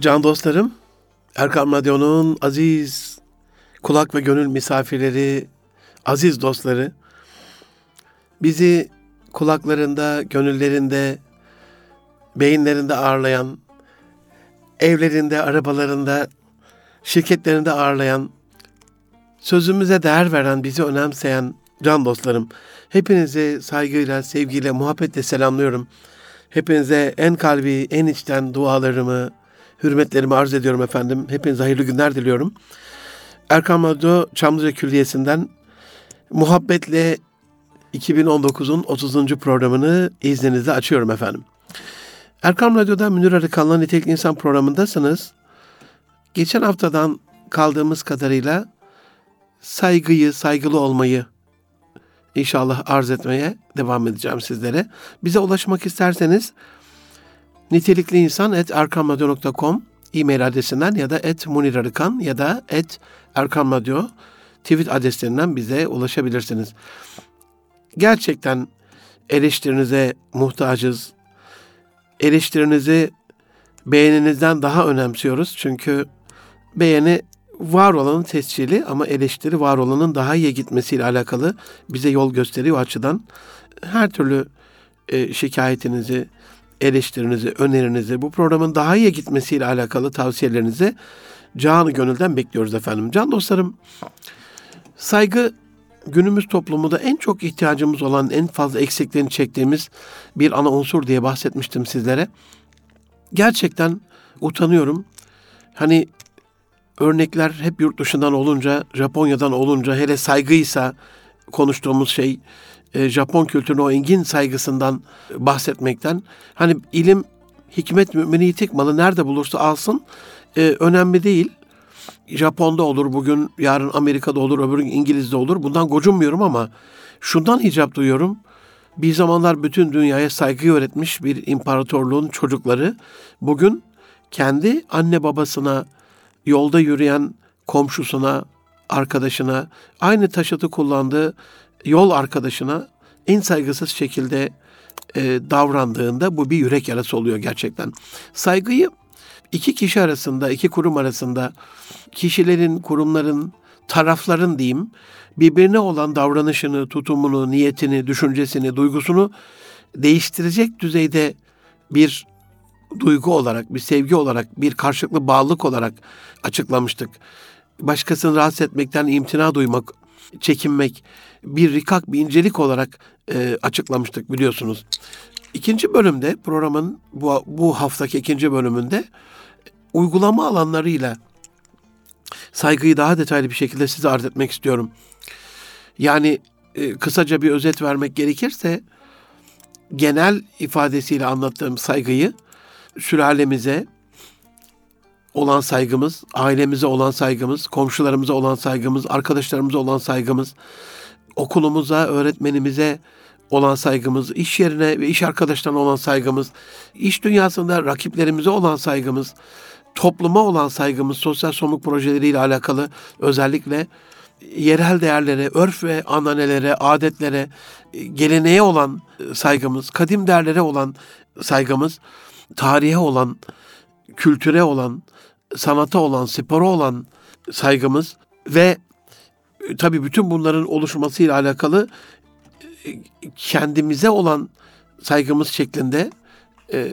Can dostlarım, Erkam Radyo'nun aziz kulak ve gönül misafirleri, aziz dostları, bizi kulaklarında, gönüllerinde, beyinlerinde ağırlayan, evlerinde, arabalarında, şirketlerinde ağırlayan, sözümüze değer veren, bizi önemseyen can dostlarım, hepinizi saygıyla, sevgiyle, muhabbetle selamlıyorum. Hepinize en kalbi, en içten dualarımı, hürmetlerimi arz ediyorum efendim. Hepinize hayırlı günler diliyorum. Erkam Radyo Çamlıca Külliyesi'nden muhabbetle 2019'un 30. programını izninizle açıyorum efendim. Erkam Radyo'da Münir Arıkan'la Nitelikli İnsan programındasınız. Geçen haftadan kaldığımız kadarıyla saygıyı, saygılı olmayı inşallah arz etmeye devam edeceğim sizlere. Bize ulaşmak isterseniz nitelikli insan et erkamradyo.com e-mail adresinden ya da et Munir Arıkan ya da et Erkam Radyo tweet adreslerinden bize ulaşabilirsiniz. Gerçekten eleştirinize muhtacız. Eleştirinizi beğeninizden daha önemsiyoruz. Çünkü beğeni var olanın tescili ama eleştiri var olanın daha iyi gitmesiyle alakalı bize yol gösteriyor açıdan. Her türlü e, şikayetinizi, eleştirinizi, önerinizi, bu programın daha iyi gitmesiyle alakalı tavsiyelerinizi canı gönülden bekliyoruz efendim. Can dostlarım, saygı günümüz toplumunda en çok ihtiyacımız olan, en fazla eksikliğini çektiğimiz bir ana unsur diye bahsetmiştim sizlere. Gerçekten utanıyorum. Hani örnekler hep yurt dışından olunca, Japonya'dan olunca, hele saygıysa konuştuğumuz şey, e, Japon kültürüne o engin saygısından bahsetmekten. Hani ilim, hikmet mümini yitik malı nerede bulursa alsın e, önemli değil. Japon'da olur bugün, yarın Amerika'da olur, öbür gün İngiliz'de olur. Bundan gocunmuyorum ama şundan hicap duyuyorum. Bir zamanlar bütün dünyaya saygı öğretmiş bir imparatorluğun çocukları bugün kendi anne babasına, yolda yürüyen komşusuna, arkadaşına, aynı taşıtı kullandığı yol arkadaşına en saygısız şekilde e, davrandığında bu bir yürek yarası oluyor gerçekten. Saygıyı iki kişi arasında, iki kurum arasında kişilerin, kurumların, tarafların diyeyim birbirine olan davranışını, tutumunu, niyetini, düşüncesini, duygusunu değiştirecek düzeyde bir duygu olarak, bir sevgi olarak, bir karşılıklı bağlılık olarak açıklamıştık. Başkasını rahatsız etmekten imtina duymak, çekinmek, bir rikak, bir incelik olarak e, açıklamıştık biliyorsunuz. İkinci bölümde programın bu, bu haftaki ikinci bölümünde uygulama alanlarıyla saygıyı daha detaylı bir şekilde size arz etmek istiyorum. Yani e, kısaca bir özet vermek gerekirse genel ifadesiyle anlattığım saygıyı sülalemize olan saygımız, ailemize olan saygımız, komşularımıza olan saygımız, arkadaşlarımıza olan saygımız, okulumuza, öğretmenimize olan saygımız, iş yerine ve iş arkadaşlarına olan saygımız, iş dünyasında rakiplerimize olan saygımız, topluma olan saygımız, sosyal somut projeleriyle alakalı özellikle yerel değerlere, örf ve ananelere, adetlere, geleneğe olan saygımız, kadim değerlere olan saygımız, tarihe olan, kültüre olan, sanata olan, spora olan saygımız ve tabii bütün bunların oluşmasıyla alakalı kendimize olan saygımız şeklinde e,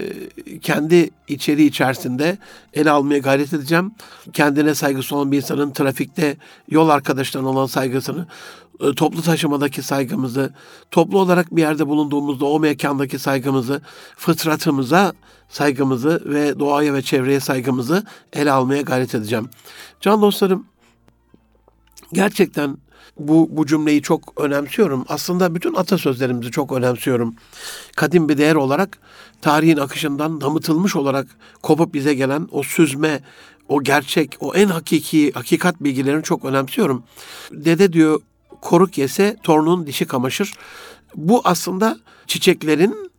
kendi içeriği içerisinde ele almaya gayret edeceğim. Kendine saygısı olan bir insanın trafikte yol arkadaşlarına olan saygısını, e, toplu taşımadaki saygımızı, toplu olarak bir yerde bulunduğumuzda o mekandaki saygımızı, fıtratımıza saygımızı ve doğaya ve çevreye saygımızı ele almaya gayret edeceğim. Can dostlarım, gerçekten bu, bu cümleyi çok önemsiyorum. Aslında bütün atasözlerimizi çok önemsiyorum. Kadim bir değer olarak tarihin akışından damıtılmış olarak kopup bize gelen o süzme, o gerçek, o en hakiki, hakikat bilgilerini çok önemsiyorum. Dede diyor koruk yese torunun dişi kamaşır. Bu aslında çiçeklerin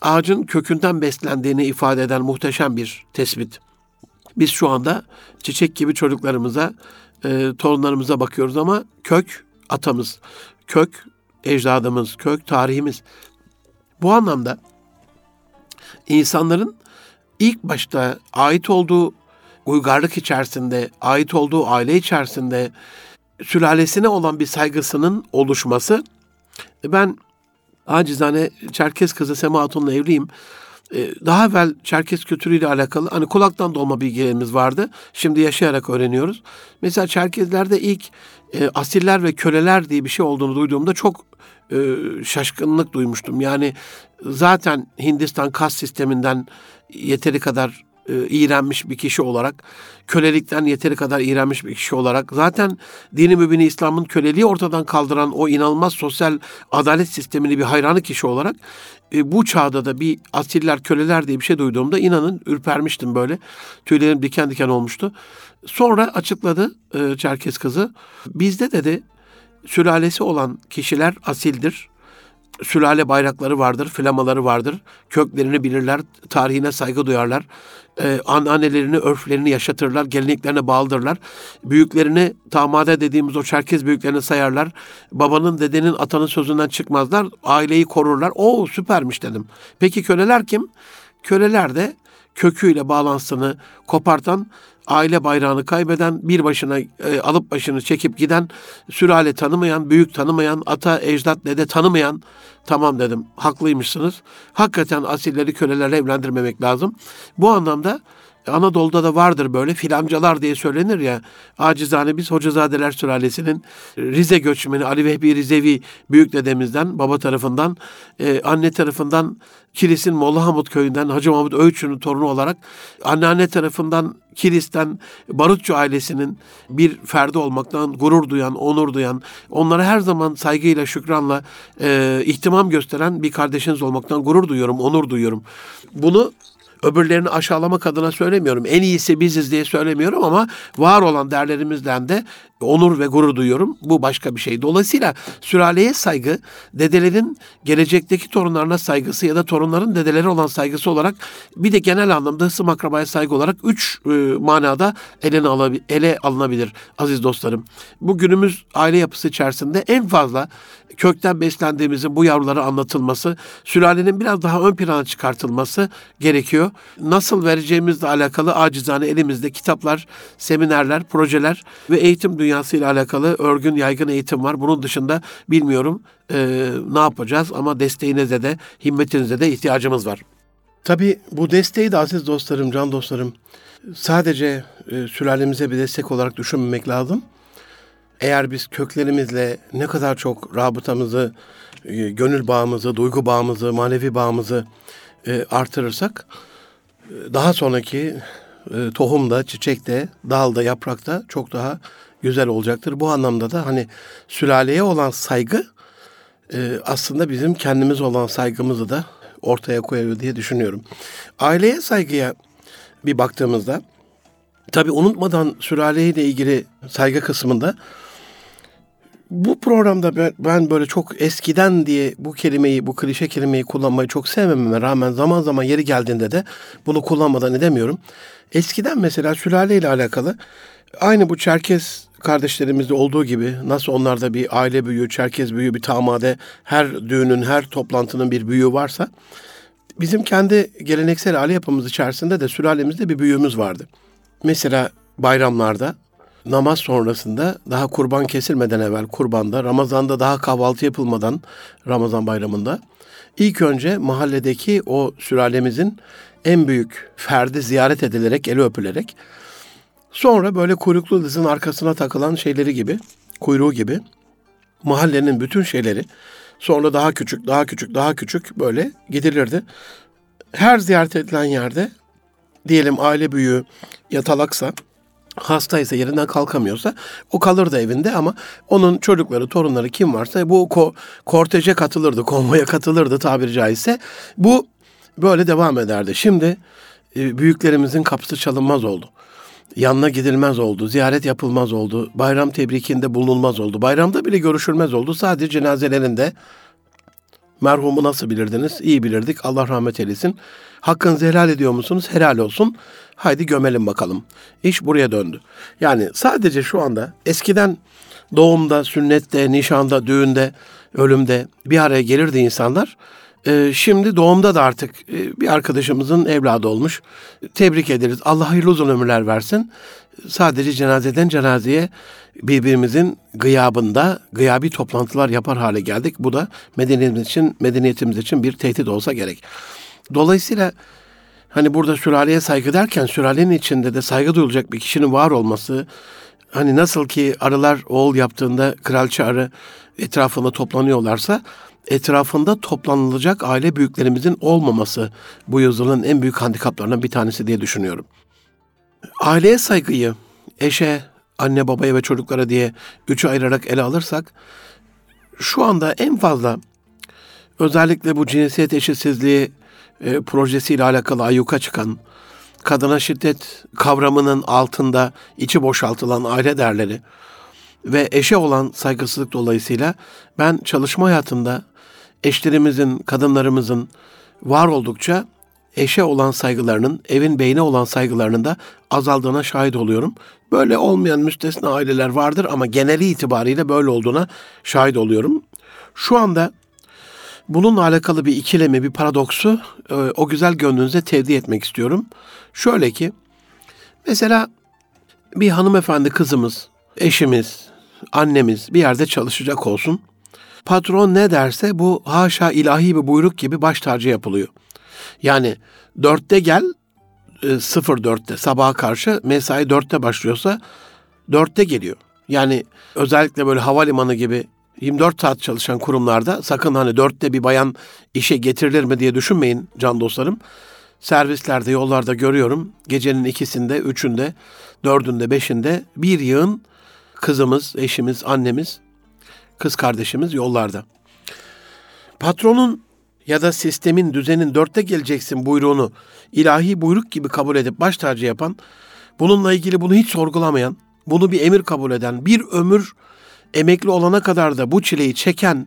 ağacın kökünden beslendiğini ifade eden muhteşem bir tespit. Biz şu anda çiçek gibi çocuklarımıza e, torunlarımıza bakıyoruz ama kök atamız, kök ecdadımız, kök tarihimiz. Bu anlamda insanların ilk başta ait olduğu uygarlık içerisinde, ait olduğu aile içerisinde sülalesine olan bir saygısının oluşması. Ben acizane Çerkez kızı Sema Hatun'la evliyim. Ee, daha evvel Çerkez kültürüyle alakalı hani kulaktan dolma bilgilerimiz vardı. Şimdi yaşayarak öğreniyoruz. Mesela Çerkezlerde ilk e, asiller ve köleler diye bir şey olduğunu duyduğumda çok e, şaşkınlık duymuştum. Yani zaten Hindistan kas sisteminden yeteri kadar e, iğrenmiş bir kişi olarak, kölelikten yeteri kadar iğrenmiş bir kişi olarak, zaten dini mübini İslam'ın köleliği ortadan kaldıran o inanılmaz sosyal adalet sistemini bir hayranı kişi olarak e, bu çağda da bir asiller, köleler diye bir şey duyduğumda inanın ürpermiştim böyle. Tüylerim diken diken olmuştu. Sonra açıkladı e, Çerkez kızı. Bizde dedi sülalesi olan kişiler asildir sülale bayrakları vardır, flamaları vardır. Köklerini bilirler, tarihine saygı duyarlar. Ee, anneannelerini, örflerini yaşatırlar, geleneklerine bağlıdırlar. Büyüklerini, tamade dediğimiz o Çerkez büyüklerini sayarlar. Babanın, dedenin, atanın sözünden çıkmazlar. Aileyi korurlar. O süpermiş dedim. Peki köleler kim? Köleler de köküyle bağlantısını kopartan aile bayrağını kaybeden, bir başına e, alıp başını çekip giden, sülale tanımayan, büyük tanımayan, ata, ecdat, dede tanımayan, tamam dedim, haklıymışsınız. Hakikaten asilleri kölelerle evlendirmemek lazım. Bu anlamda Anadolu'da da vardır böyle filancalar diye söylenir ya. Acizane biz Hocazadeler sülalesinin Rize göçmeni Ali Vehbi Rizevi büyük dedemizden baba tarafından e, anne tarafından Kilis'in Molla Hamut köyünden Hacı Mahmut Öğütçü'nün torunu olarak anneanne tarafından Kilis'ten Barutçu ailesinin bir ferdi olmaktan gurur duyan, onur duyan, onlara her zaman saygıyla, şükranla e, ihtimam gösteren bir kardeşiniz olmaktan gurur duyuyorum, onur duyuyorum. Bunu öbürlerini aşağılamak adına söylemiyorum. En iyisi biziz diye söylemiyorum ama var olan değerlerimizden de onur ve gurur duyuyorum. Bu başka bir şey. Dolayısıyla sülaleye saygı, dedelerin gelecekteki torunlarına saygısı ya da torunların dedeleri olan saygısı olarak bir de genel anlamda hısım akrabaya saygı olarak üç e, manada ele, alabi, ele alınabilir aziz dostlarım. Bu günümüz aile yapısı içerisinde en fazla kökten beslendiğimizin bu yavrulara anlatılması, sülalenin biraz daha ön plana çıkartılması gerekiyor. Nasıl vereceğimizle alakalı acizane elimizde kitaplar, seminerler, projeler ve eğitim dünyasıyla alakalı örgün yaygın eğitim var. Bunun dışında bilmiyorum e, ne yapacağız ama desteğinize de himmetinize de ihtiyacımız var. Tabii bu desteği de aziz dostlarım, can dostlarım sadece e, sülalemize bir destek olarak düşünmemek lazım eğer biz köklerimizle ne kadar çok rabıtamızı, e, gönül bağımızı, duygu bağımızı, manevi bağımızı e, artırırsak e, daha sonraki tohumda, çiçekte, dalda, yaprakta çok daha güzel olacaktır. Bu anlamda da hani sülaleye olan saygı aslında bizim kendimiz olan saygımızı da ortaya koyuyor diye düşünüyorum. Aileye saygıya bir baktığımızda tabii unutmadan sülaleyle ilgili saygı kısmında bu programda ben, böyle çok eskiden diye bu kelimeyi, bu klişe kelimeyi kullanmayı çok sevmememe rağmen zaman zaman yeri geldiğinde de bunu kullanmadan edemiyorum. Eskiden mesela sülale ile alakalı aynı bu Çerkez kardeşlerimizde olduğu gibi nasıl onlarda bir aile büyüğü, Çerkez büyüğü, bir tamade, her düğünün, her toplantının bir büyüğü varsa bizim kendi geleneksel aile yapımız içerisinde de sülalemizde bir büyüğümüz vardı. Mesela bayramlarda namaz sonrasında daha kurban kesilmeden evvel kurbanda, Ramazan'da daha kahvaltı yapılmadan Ramazan bayramında ilk önce mahalledeki o sülalemizin en büyük ferdi ziyaret edilerek, eli öpülerek sonra böyle kuyruklu dizin arkasına takılan şeyleri gibi, kuyruğu gibi mahallenin bütün şeyleri sonra daha küçük, daha küçük, daha küçük böyle gidilirdi. Her ziyaret edilen yerde diyelim aile büyüğü yatalaksa hastaysa yerinden kalkamıyorsa o kalırdı evinde ama onun çocukları, torunları kim varsa bu ko korteje katılırdı, konvoya katılırdı tabiri caizse. Bu böyle devam ederdi. Şimdi e, büyüklerimizin kapısı çalınmaz oldu. Yanına gidilmez oldu, ziyaret yapılmaz oldu, bayram tebrikinde bulunulmaz oldu, bayramda bile görüşülmez oldu. Sadece cenazelerinde merhumu nasıl bilirdiniz? İyi bilirdik. Allah rahmet eylesin. Hakkınızı helal ediyor musunuz? Helal olsun. Haydi gömelim bakalım. İş buraya döndü. Yani sadece şu anda eskiden doğumda, sünnette, nişanda, düğünde, ölümde bir araya gelirdi insanlar. Ee, şimdi doğumda da artık e, bir arkadaşımızın evladı olmuş. Tebrik ederiz. Allah hayırlı uzun ömürler versin. Sadece cenazeden cenazeye birbirimizin gıyabında gıyabi toplantılar yapar hale geldik. Bu da medeniyetimiz için, medeniyetimiz için bir tehdit olsa gerek. Dolayısıyla hani burada sülaleye saygı derken sülalenin içinde de saygı duyulacak bir kişinin var olması, hani nasıl ki arılar oğul yaptığında kralçı arı etrafında toplanıyorlarsa etrafında toplanılacak aile büyüklerimizin olmaması bu yüzyılın en büyük handikaplarından bir tanesi diye düşünüyorum. Aileye saygıyı eşe, anne babaya ve çocuklara diye üçü ayırarak ele alırsak şu anda en fazla özellikle bu cinsiyet eşitsizliği e, projesiyle alakalı ayyuka çıkan kadına şiddet kavramının altında içi boşaltılan aile derleri ve eşe olan saygısızlık dolayısıyla ben çalışma hayatında eşlerimizin, kadınlarımızın var oldukça eşe olan saygılarının, evin beyine olan saygılarının da azaldığına şahit oluyorum. Böyle olmayan müstesna aileler vardır ama geneli itibariyle böyle olduğuna şahit oluyorum. Şu anda bununla alakalı bir ikilemi, bir paradoksu e, o güzel gönlünüze tevdi etmek istiyorum. Şöyle ki, mesela bir hanımefendi kızımız, eşimiz, annemiz bir yerde çalışacak olsun. Patron ne derse bu haşa ilahi bir buyruk gibi baş tacı yapılıyor. Yani dörtte gel, e, sıfır dörtte sabaha karşı mesai dörtte başlıyorsa dörtte geliyor. Yani özellikle böyle havalimanı gibi 24 saat çalışan kurumlarda sakın hani dörtte bir bayan işe getirilir mi diye düşünmeyin can dostlarım. Servislerde, yollarda görüyorum. Gecenin ikisinde, üçünde, dördünde, beşinde bir yığın kızımız, eşimiz, annemiz, kız kardeşimiz yollarda. Patronun ya da sistemin, düzenin dörtte geleceksin buyruğunu ilahi buyruk gibi kabul edip baş tacı yapan, bununla ilgili bunu hiç sorgulamayan, bunu bir emir kabul eden, bir ömür emekli olana kadar da bu çileyi çeken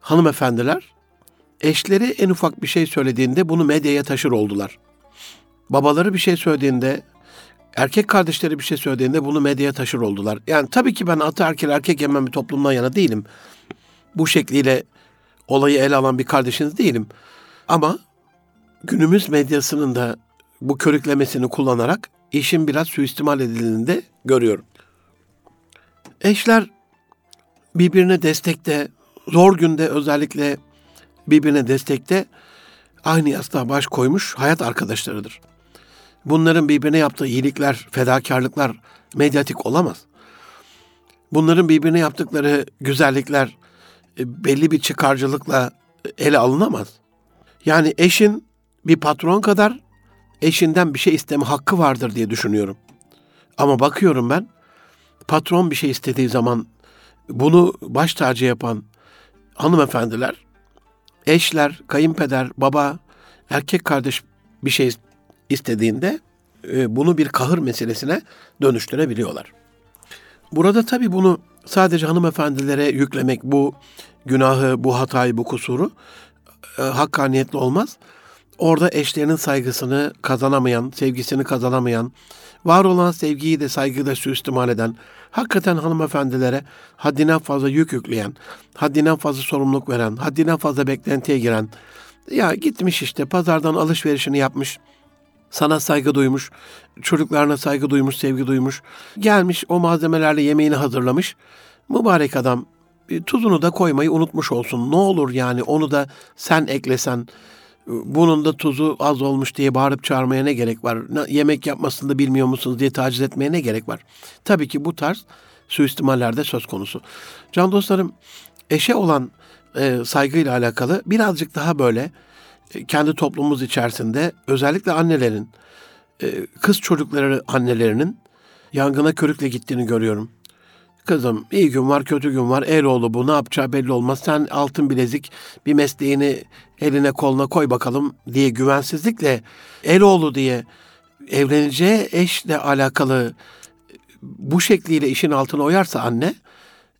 hanımefendiler, eşleri en ufak bir şey söylediğinde bunu medyaya taşır oldular. Babaları bir şey söylediğinde, erkek kardeşleri bir şey söylediğinde bunu medyaya taşır oldular. Yani tabii ki ben atı erkek yemem bir toplumdan yana değilim. Bu şekliyle olayı ele alan bir kardeşiniz değilim. Ama günümüz medyasının da bu körüklemesini kullanarak işin biraz suistimal edildiğini de görüyorum. Eşler birbirine destekte, zor günde özellikle birbirine destekte aynı yastığa baş koymuş hayat arkadaşlarıdır. Bunların birbirine yaptığı iyilikler, fedakarlıklar medyatik olamaz. Bunların birbirine yaptıkları güzellikler e, belli bir çıkarcılıkla ele alınamaz. Yani eşin bir patron kadar eşinden bir şey isteme hakkı vardır diye düşünüyorum. Ama bakıyorum ben patron bir şey istediği zaman bunu baş tacı yapan hanımefendiler, eşler, kayınpeder, baba, erkek kardeş bir şey istediğinde e, bunu bir kahır meselesine dönüştürebiliyorlar. Burada tabii bunu sadece hanımefendilere yüklemek bu günahı, bu hatayı, bu kusuru e, hakkaniyetli olmaz. Orada eşlerinin saygısını kazanamayan, sevgisini kazanamayan, var olan sevgiyi de saygıyı da suistimal eden, hakikaten hanımefendilere haddinden fazla yük yükleyen, haddinden fazla sorumluluk veren, haddinden fazla beklentiye giren, ya gitmiş işte pazardan alışverişini yapmış, sana saygı duymuş, çocuklarına saygı duymuş, sevgi duymuş. Gelmiş o malzemelerle yemeğini hazırlamış. Mübarek adam tuzunu da koymayı unutmuş olsun. Ne olur yani onu da sen eklesen, bunun da tuzu az olmuş diye bağırıp çağırmaya ne gerek var? Yemek yapmasını da bilmiyor musunuz diye taciz etmeye ne gerek var? Tabii ki bu tarz suistimallerde söz konusu. Can dostlarım, eşe olan e, saygıyla alakalı birazcık daha böyle kendi toplumumuz içerisinde özellikle annelerin, e, kız çocukları annelerinin yangına körükle gittiğini görüyorum. Kızım iyi gün var kötü gün var el oğlu bu ne yapacağı belli olmaz. Sen altın bilezik bir mesleğini eline koluna koy bakalım diye güvensizlikle el oğlu diye evleneceği eşle alakalı bu şekliyle işin altına oyarsa anne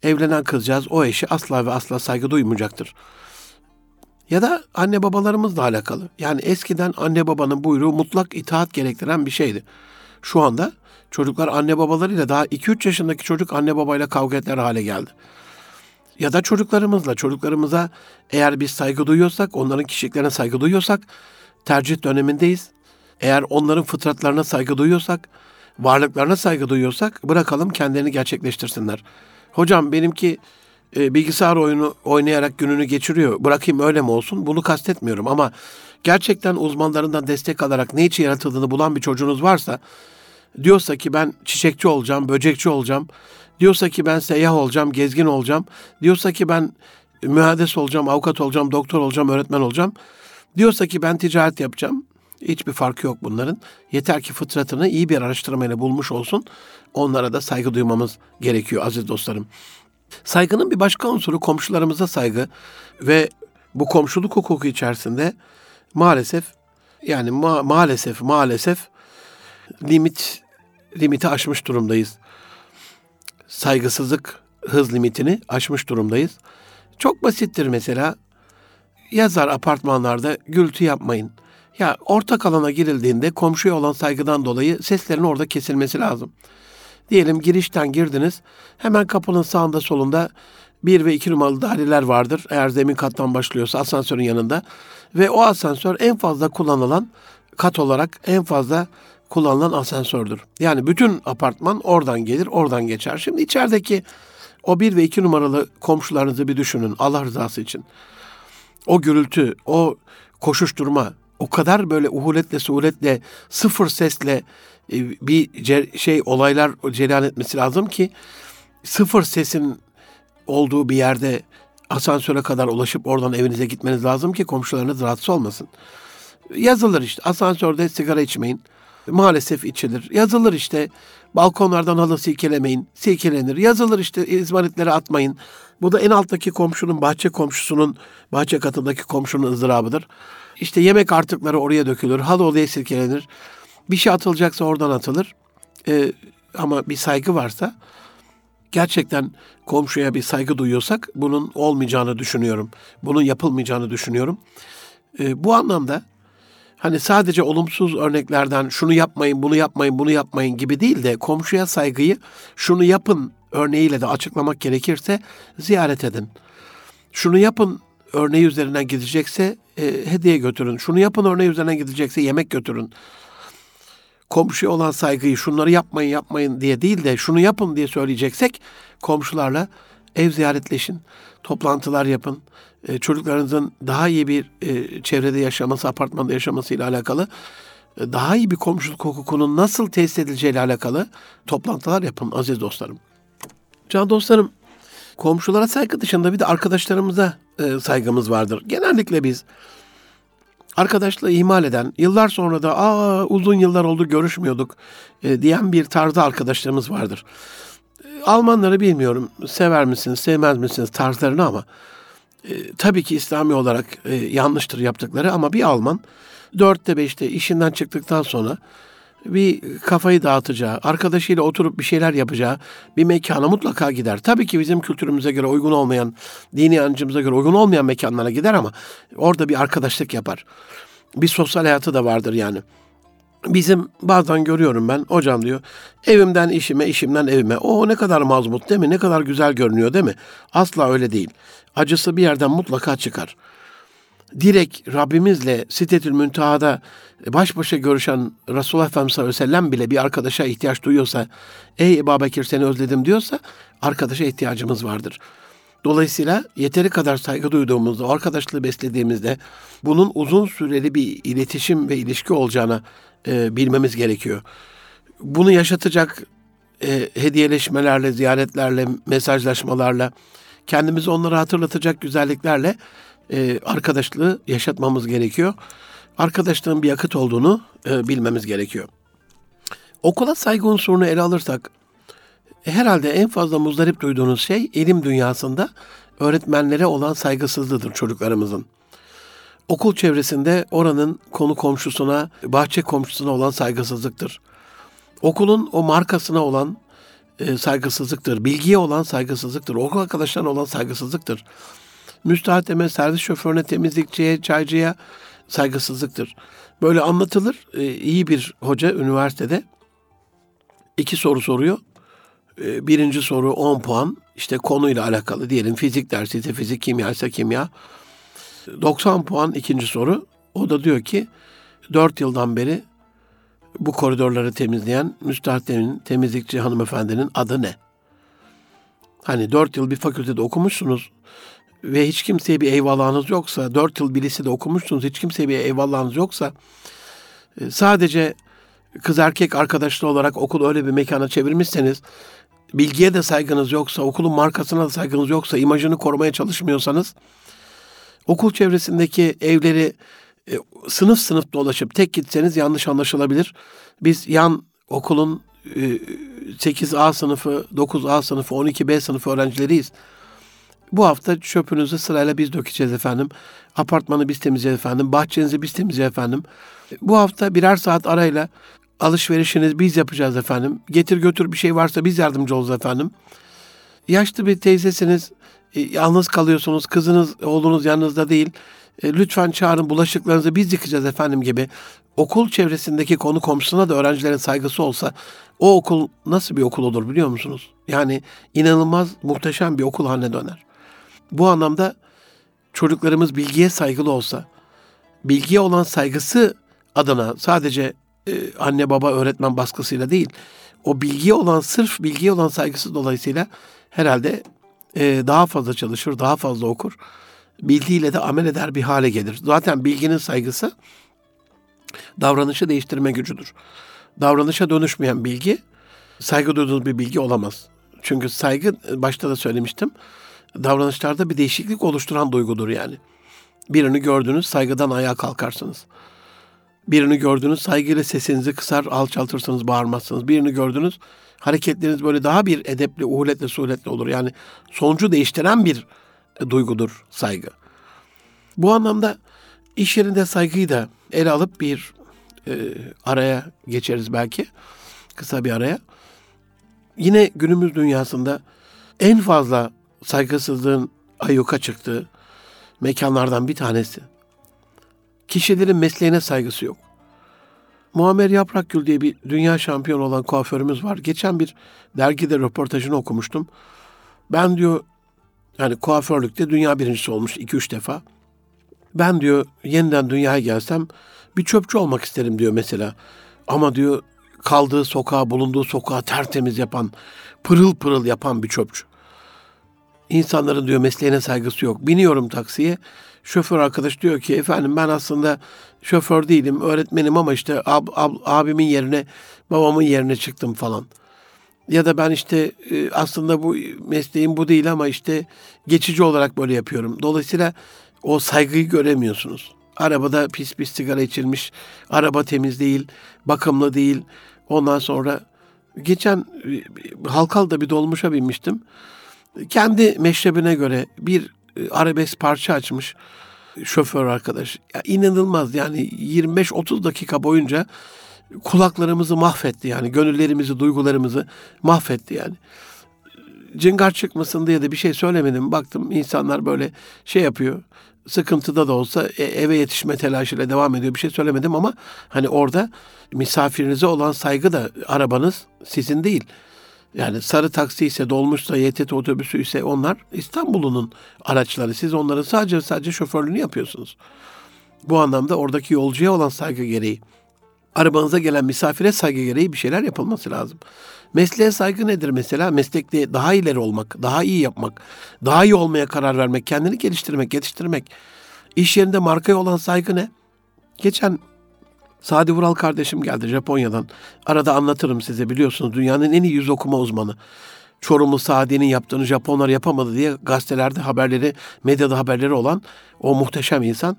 evlenen kızcağız o eşi asla ve asla saygı duymayacaktır. Ya da anne babalarımızla alakalı. Yani eskiden anne babanın buyruğu mutlak itaat gerektiren bir şeydi. Şu anda çocuklar anne babalarıyla daha 2-3 yaşındaki çocuk anne babayla kavga eder hale geldi. Ya da çocuklarımızla, çocuklarımıza eğer biz saygı duyuyorsak, onların kişiliklerine saygı duyuyorsak, tercih dönemindeyiz. Eğer onların fıtratlarına saygı duyuyorsak, varlıklarına saygı duyuyorsak bırakalım kendilerini gerçekleştirsinler. Hocam benimki e, bilgisayar oyunu oynayarak gününü geçiriyor. Bırakayım öyle mi olsun? Bunu kastetmiyorum ama gerçekten uzmanlarından destek alarak ne için yaratıldığını bulan bir çocuğunuz varsa diyorsa ki ben çiçekçi olacağım, böcekçi olacağım. Diyorsa ki ben seyyah olacağım, gezgin olacağım. Diyorsa ki ben mühendis olacağım, avukat olacağım, doktor olacağım, öğretmen olacağım. Diyorsa ki ben ticaret yapacağım. Hiçbir farkı yok bunların. Yeter ki fıtratını iyi bir araştırmayla bulmuş olsun. Onlara da saygı duymamız gerekiyor aziz dostlarım. Saygının bir başka unsuru komşularımıza saygı ve bu komşuluk hukuku içerisinde maalesef yani ma- maalesef maalesef limit limiti aşmış durumdayız. Saygısızlık hız limitini aşmış durumdayız. Çok basittir mesela. Yazar apartmanlarda gürültü yapmayın. Ya ortak alana girildiğinde komşuya olan saygıdan dolayı seslerin orada kesilmesi lazım. Diyelim girişten girdiniz. Hemen kapının sağında solunda bir ve iki numaralı daireler vardır. Eğer zemin kattan başlıyorsa asansörün yanında. Ve o asansör en fazla kullanılan kat olarak en fazla kullanılan asansördür. Yani bütün apartman oradan gelir, oradan geçer. Şimdi içerideki o bir ve iki numaralı komşularınızı bir düşünün Allah rızası için. O gürültü, o koşuşturma, o kadar böyle uhuletle, suhuletle, sıfır sesle bir şey olaylar cereyan etmesi lazım ki sıfır sesin olduğu bir yerde asansöre kadar ulaşıp oradan evinize gitmeniz lazım ki komşularınız rahatsız olmasın. Yazılır işte asansörde sigara içmeyin. Maalesef içilir. Yazılır işte balkonlardan halı silkelemeyin. Silkelenir. Yazılır işte izmaritleri atmayın. Bu da en alttaki komşunun, bahçe komşusunun, bahçe katındaki komşunun ızdırabıdır. İşte yemek artıkları oraya dökülür. Halı oraya silkelenir. Bir şey atılacaksa oradan atılır. Ee, ama bir saygı varsa gerçekten komşuya bir saygı duyuyorsak bunun olmayacağını düşünüyorum. Bunun yapılmayacağını düşünüyorum. Ee, bu anlamda hani sadece olumsuz örneklerden şunu yapmayın, bunu yapmayın, bunu yapmayın gibi değil de komşuya saygıyı şunu yapın örneğiyle de açıklamak gerekirse ziyaret edin. Şunu yapın örneği üzerinden gidecekse e, hediye götürün. Şunu yapın örneği üzerinden gidecekse yemek götürün. Komşuya olan saygıyı şunları yapmayın yapmayın diye değil de şunu yapın diye söyleyeceksek komşularla ev ziyaretleşin, toplantılar yapın. E, çocuklarınızın daha iyi bir e, çevrede yaşaması, apartmanda yaşaması ile alakalı e, daha iyi bir komşuluk hukukunun nasıl tesis edileceği ile alakalı toplantılar yapın aziz dostlarım. Can dostlarım, komşulara saygı dışında bir de arkadaşlarımıza saygımız vardır. Genellikle biz arkadaşlığı ihmal eden, yıllar sonra da aa uzun yıllar oldu görüşmüyorduk e, diyen bir tarzda arkadaşlarımız vardır. E, Almanları bilmiyorum, sever misiniz, sevmez misiniz tarzlarını ama e, tabii ki İslami olarak e, yanlıştır yaptıkları ama bir Alman dörtte beşte işinden çıktıktan sonra bir kafayı dağıtacağı, arkadaşıyla oturup bir şeyler yapacağı bir mekana mutlaka gider. Tabii ki bizim kültürümüze göre uygun olmayan, dini inancımıza göre uygun olmayan mekanlara gider ama orada bir arkadaşlık yapar. Bir sosyal hayatı da vardır yani. Bizim bazen görüyorum ben, hocam diyor, evimden işime, işimden evime. O ne kadar mazmut değil mi? Ne kadar güzel görünüyor değil mi? Asla öyle değil. Acısı bir yerden mutlaka çıkar direkt Rabbimizle Sitetül Münteha'da baş başa görüşen Resulullah Efendimiz sallallahu aleyhi ve sellem bile bir arkadaşa ihtiyaç duyuyorsa, ey Ebu Bekir seni özledim diyorsa arkadaşa ihtiyacımız vardır. Dolayısıyla yeteri kadar saygı duyduğumuzda, arkadaşlığı beslediğimizde bunun uzun süreli bir iletişim ve ilişki olacağını e, bilmemiz gerekiyor. Bunu yaşatacak e, hediyeleşmelerle, ziyaretlerle, mesajlaşmalarla, kendimizi onlara hatırlatacak güzelliklerle e, arkadaşlığı yaşatmamız gerekiyor. Arkadaşlığın bir yakıt olduğunu e, bilmemiz gerekiyor. Okula saygı unsurunu ele alırsak, herhalde en fazla muzdarip duyduğunuz şey ilim dünyasında öğretmenlere olan saygısızlığıdır çocuklarımızın. Okul çevresinde oranın konu komşusuna, bahçe komşusuna olan saygısızlıktır. Okulun o markasına olan e, saygısızlıktır. Bilgiye olan saygısızlıktır. Okul arkadaşlarına olan saygısızlıktır müstahdeme, servis şoförüne, temizlikçiye, çaycıya saygısızlıktır. Böyle anlatılır. Ee, iyi bir hoca üniversitede iki soru soruyor. e, birinci soru 10 puan. İşte konuyla alakalı diyelim fizik dersi ise fizik, kimya ise kimya. 90 puan ikinci soru. O da diyor ki 4 yıldan beri bu koridorları temizleyen müstahdemin, temizlikçi hanımefendinin adı ne? Hani 4 yıl bir fakültede okumuşsunuz ve hiç kimseye bir eyvallahınız yoksa, 4 yıl birisi de okumuşsunuz, hiç kimseye bir eyvallahınız yoksa, e, sadece kız erkek arkadaşlı olarak okul öyle bir mekana çevirmişseniz, bilgiye de saygınız yoksa, okulun markasına da saygınız yoksa, imajını korumaya çalışmıyorsanız, okul çevresindeki evleri e, sınıf sınıf dolaşıp tek gitseniz yanlış anlaşılabilir. Biz yan okulun e, 8A sınıfı, 9A sınıfı, 12B sınıfı öğrencileriyiz. Bu hafta çöpünüzü sırayla biz dökeceğiz efendim. Apartmanı biz temizleyeceğiz efendim. Bahçenizi biz temizleyeceğiz efendim. Bu hafta birer saat arayla alışverişinizi biz yapacağız efendim. Getir götür bir şey varsa biz yardımcı olacağız efendim. Yaşlı bir teyzesiniz, e, yalnız kalıyorsunuz, kızınız, oğlunuz yanınızda değil. E, lütfen çağırın bulaşıklarınızı biz yıkacağız efendim gibi. Okul çevresindeki konu komşusuna da öğrencilerin saygısı olsa o okul nasıl bir okul olur biliyor musunuz? Yani inanılmaz muhteşem bir okul haline döner. Bu anlamda çocuklarımız bilgiye saygılı olsa, bilgiye olan saygısı adına sadece e, anne baba öğretmen baskısıyla değil, o bilgiye olan sırf bilgiye olan saygısı dolayısıyla herhalde e, daha fazla çalışır, daha fazla okur. Bildiğiyle de amel eder bir hale gelir. Zaten bilginin saygısı davranışı değiştirme gücüdür. Davranışa dönüşmeyen bilgi saygı duyduğunuz bir bilgi olamaz. Çünkü saygı başta da söylemiştim. Davranışlarda bir değişiklik oluşturan duygudur yani. Birini gördünüz saygıdan ayağa kalkarsınız. Birini gördünüz saygıyla sesinizi kısar alçaltırsınız bağırmazsınız. Birini gördünüz hareketleriniz böyle daha bir edepli, uhuletle, suhuletle olur. Yani sonucu değiştiren bir duygudur saygı. Bu anlamda iş yerinde saygıyı da ele alıp bir e, araya geçeriz belki. Kısa bir araya. Yine günümüz dünyasında en fazla saygısızlığın ayyuka çıktığı mekanlardan bir tanesi. Kişilerin mesleğine saygısı yok. Muammer Yaprakgül diye bir dünya şampiyonu olan kuaförümüz var. Geçen bir dergide röportajını okumuştum. Ben diyor yani kuaförlükte dünya birincisi olmuş 2-3 defa. Ben diyor yeniden dünyaya gelsem bir çöpçü olmak isterim diyor mesela. Ama diyor kaldığı sokağı, bulunduğu sokağı tertemiz yapan, pırıl pırıl yapan bir çöpçü. İnsanların diyor mesleğine saygısı yok. Biniyorum taksiye. Şoför arkadaş diyor ki efendim ben aslında şoför değilim, öğretmenim ama işte ab, ab, abimin yerine, babamın yerine çıktım falan. Ya da ben işte e, aslında bu mesleğim bu değil ama işte geçici olarak böyle yapıyorum. Dolayısıyla o saygıyı göremiyorsunuz. Arabada pis pis sigara içilmiş, araba temiz değil, bakımlı değil. Ondan sonra geçen e, Halkal'da bir dolmuşa binmiştim. Kendi meşrebine göre bir e, arabesk parça açmış şoför arkadaş. Ya inanılmaz yani 25-30 dakika boyunca kulaklarımızı mahvetti yani gönüllerimizi, duygularımızı mahvetti yani. Cıngar çıkmasın diye de bir şey söylemedim. Baktım insanlar böyle şey yapıyor. Sıkıntıda da olsa e, eve yetişme telaşıyla devam ediyor. Bir şey söylemedim ama hani orada misafirinize olan saygı da arabanız sizin değil. Yani sarı taksi ise dolmuşsa YTT otobüsü ise onlar İstanbul'un araçları. Siz onların sadece sadece şoförlüğünü yapıyorsunuz. Bu anlamda oradaki yolcuya olan saygı gereği arabanıza gelen misafire saygı gereği bir şeyler yapılması lazım. Mesleğe saygı nedir mesela? Meslekte daha ileri olmak, daha iyi yapmak, daha iyi olmaya karar vermek, kendini geliştirmek, yetiştirmek. İş yerinde markaya olan saygı ne? Geçen Sadi Vural kardeşim geldi Japonya'dan. Arada anlatırım size biliyorsunuz dünyanın en iyi yüz okuma uzmanı. Çorumlu Sadi'nin yaptığını Japonlar yapamadı diye gazetelerde haberleri, medyada haberleri olan o muhteşem insan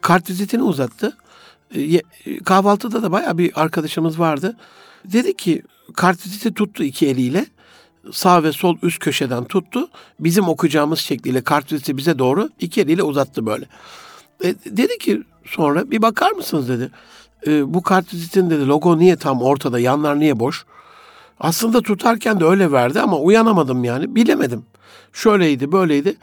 kartvizitini uzattı. E, kahvaltıda da baya bir arkadaşımız vardı. Dedi ki kartviziti tuttu iki eliyle. Sağ ve sol üst köşeden tuttu. Bizim okuyacağımız şekliyle kartviziti bize doğru iki eliyle uzattı böyle. E, dedi ki sonra bir bakar mısınız dedi. E, bu kartvizitin dedi logo niye tam ortada yanlar niye boş? Aslında tutarken de öyle verdi ama uyanamadım yani bilemedim. Şöyleydi böyleydi.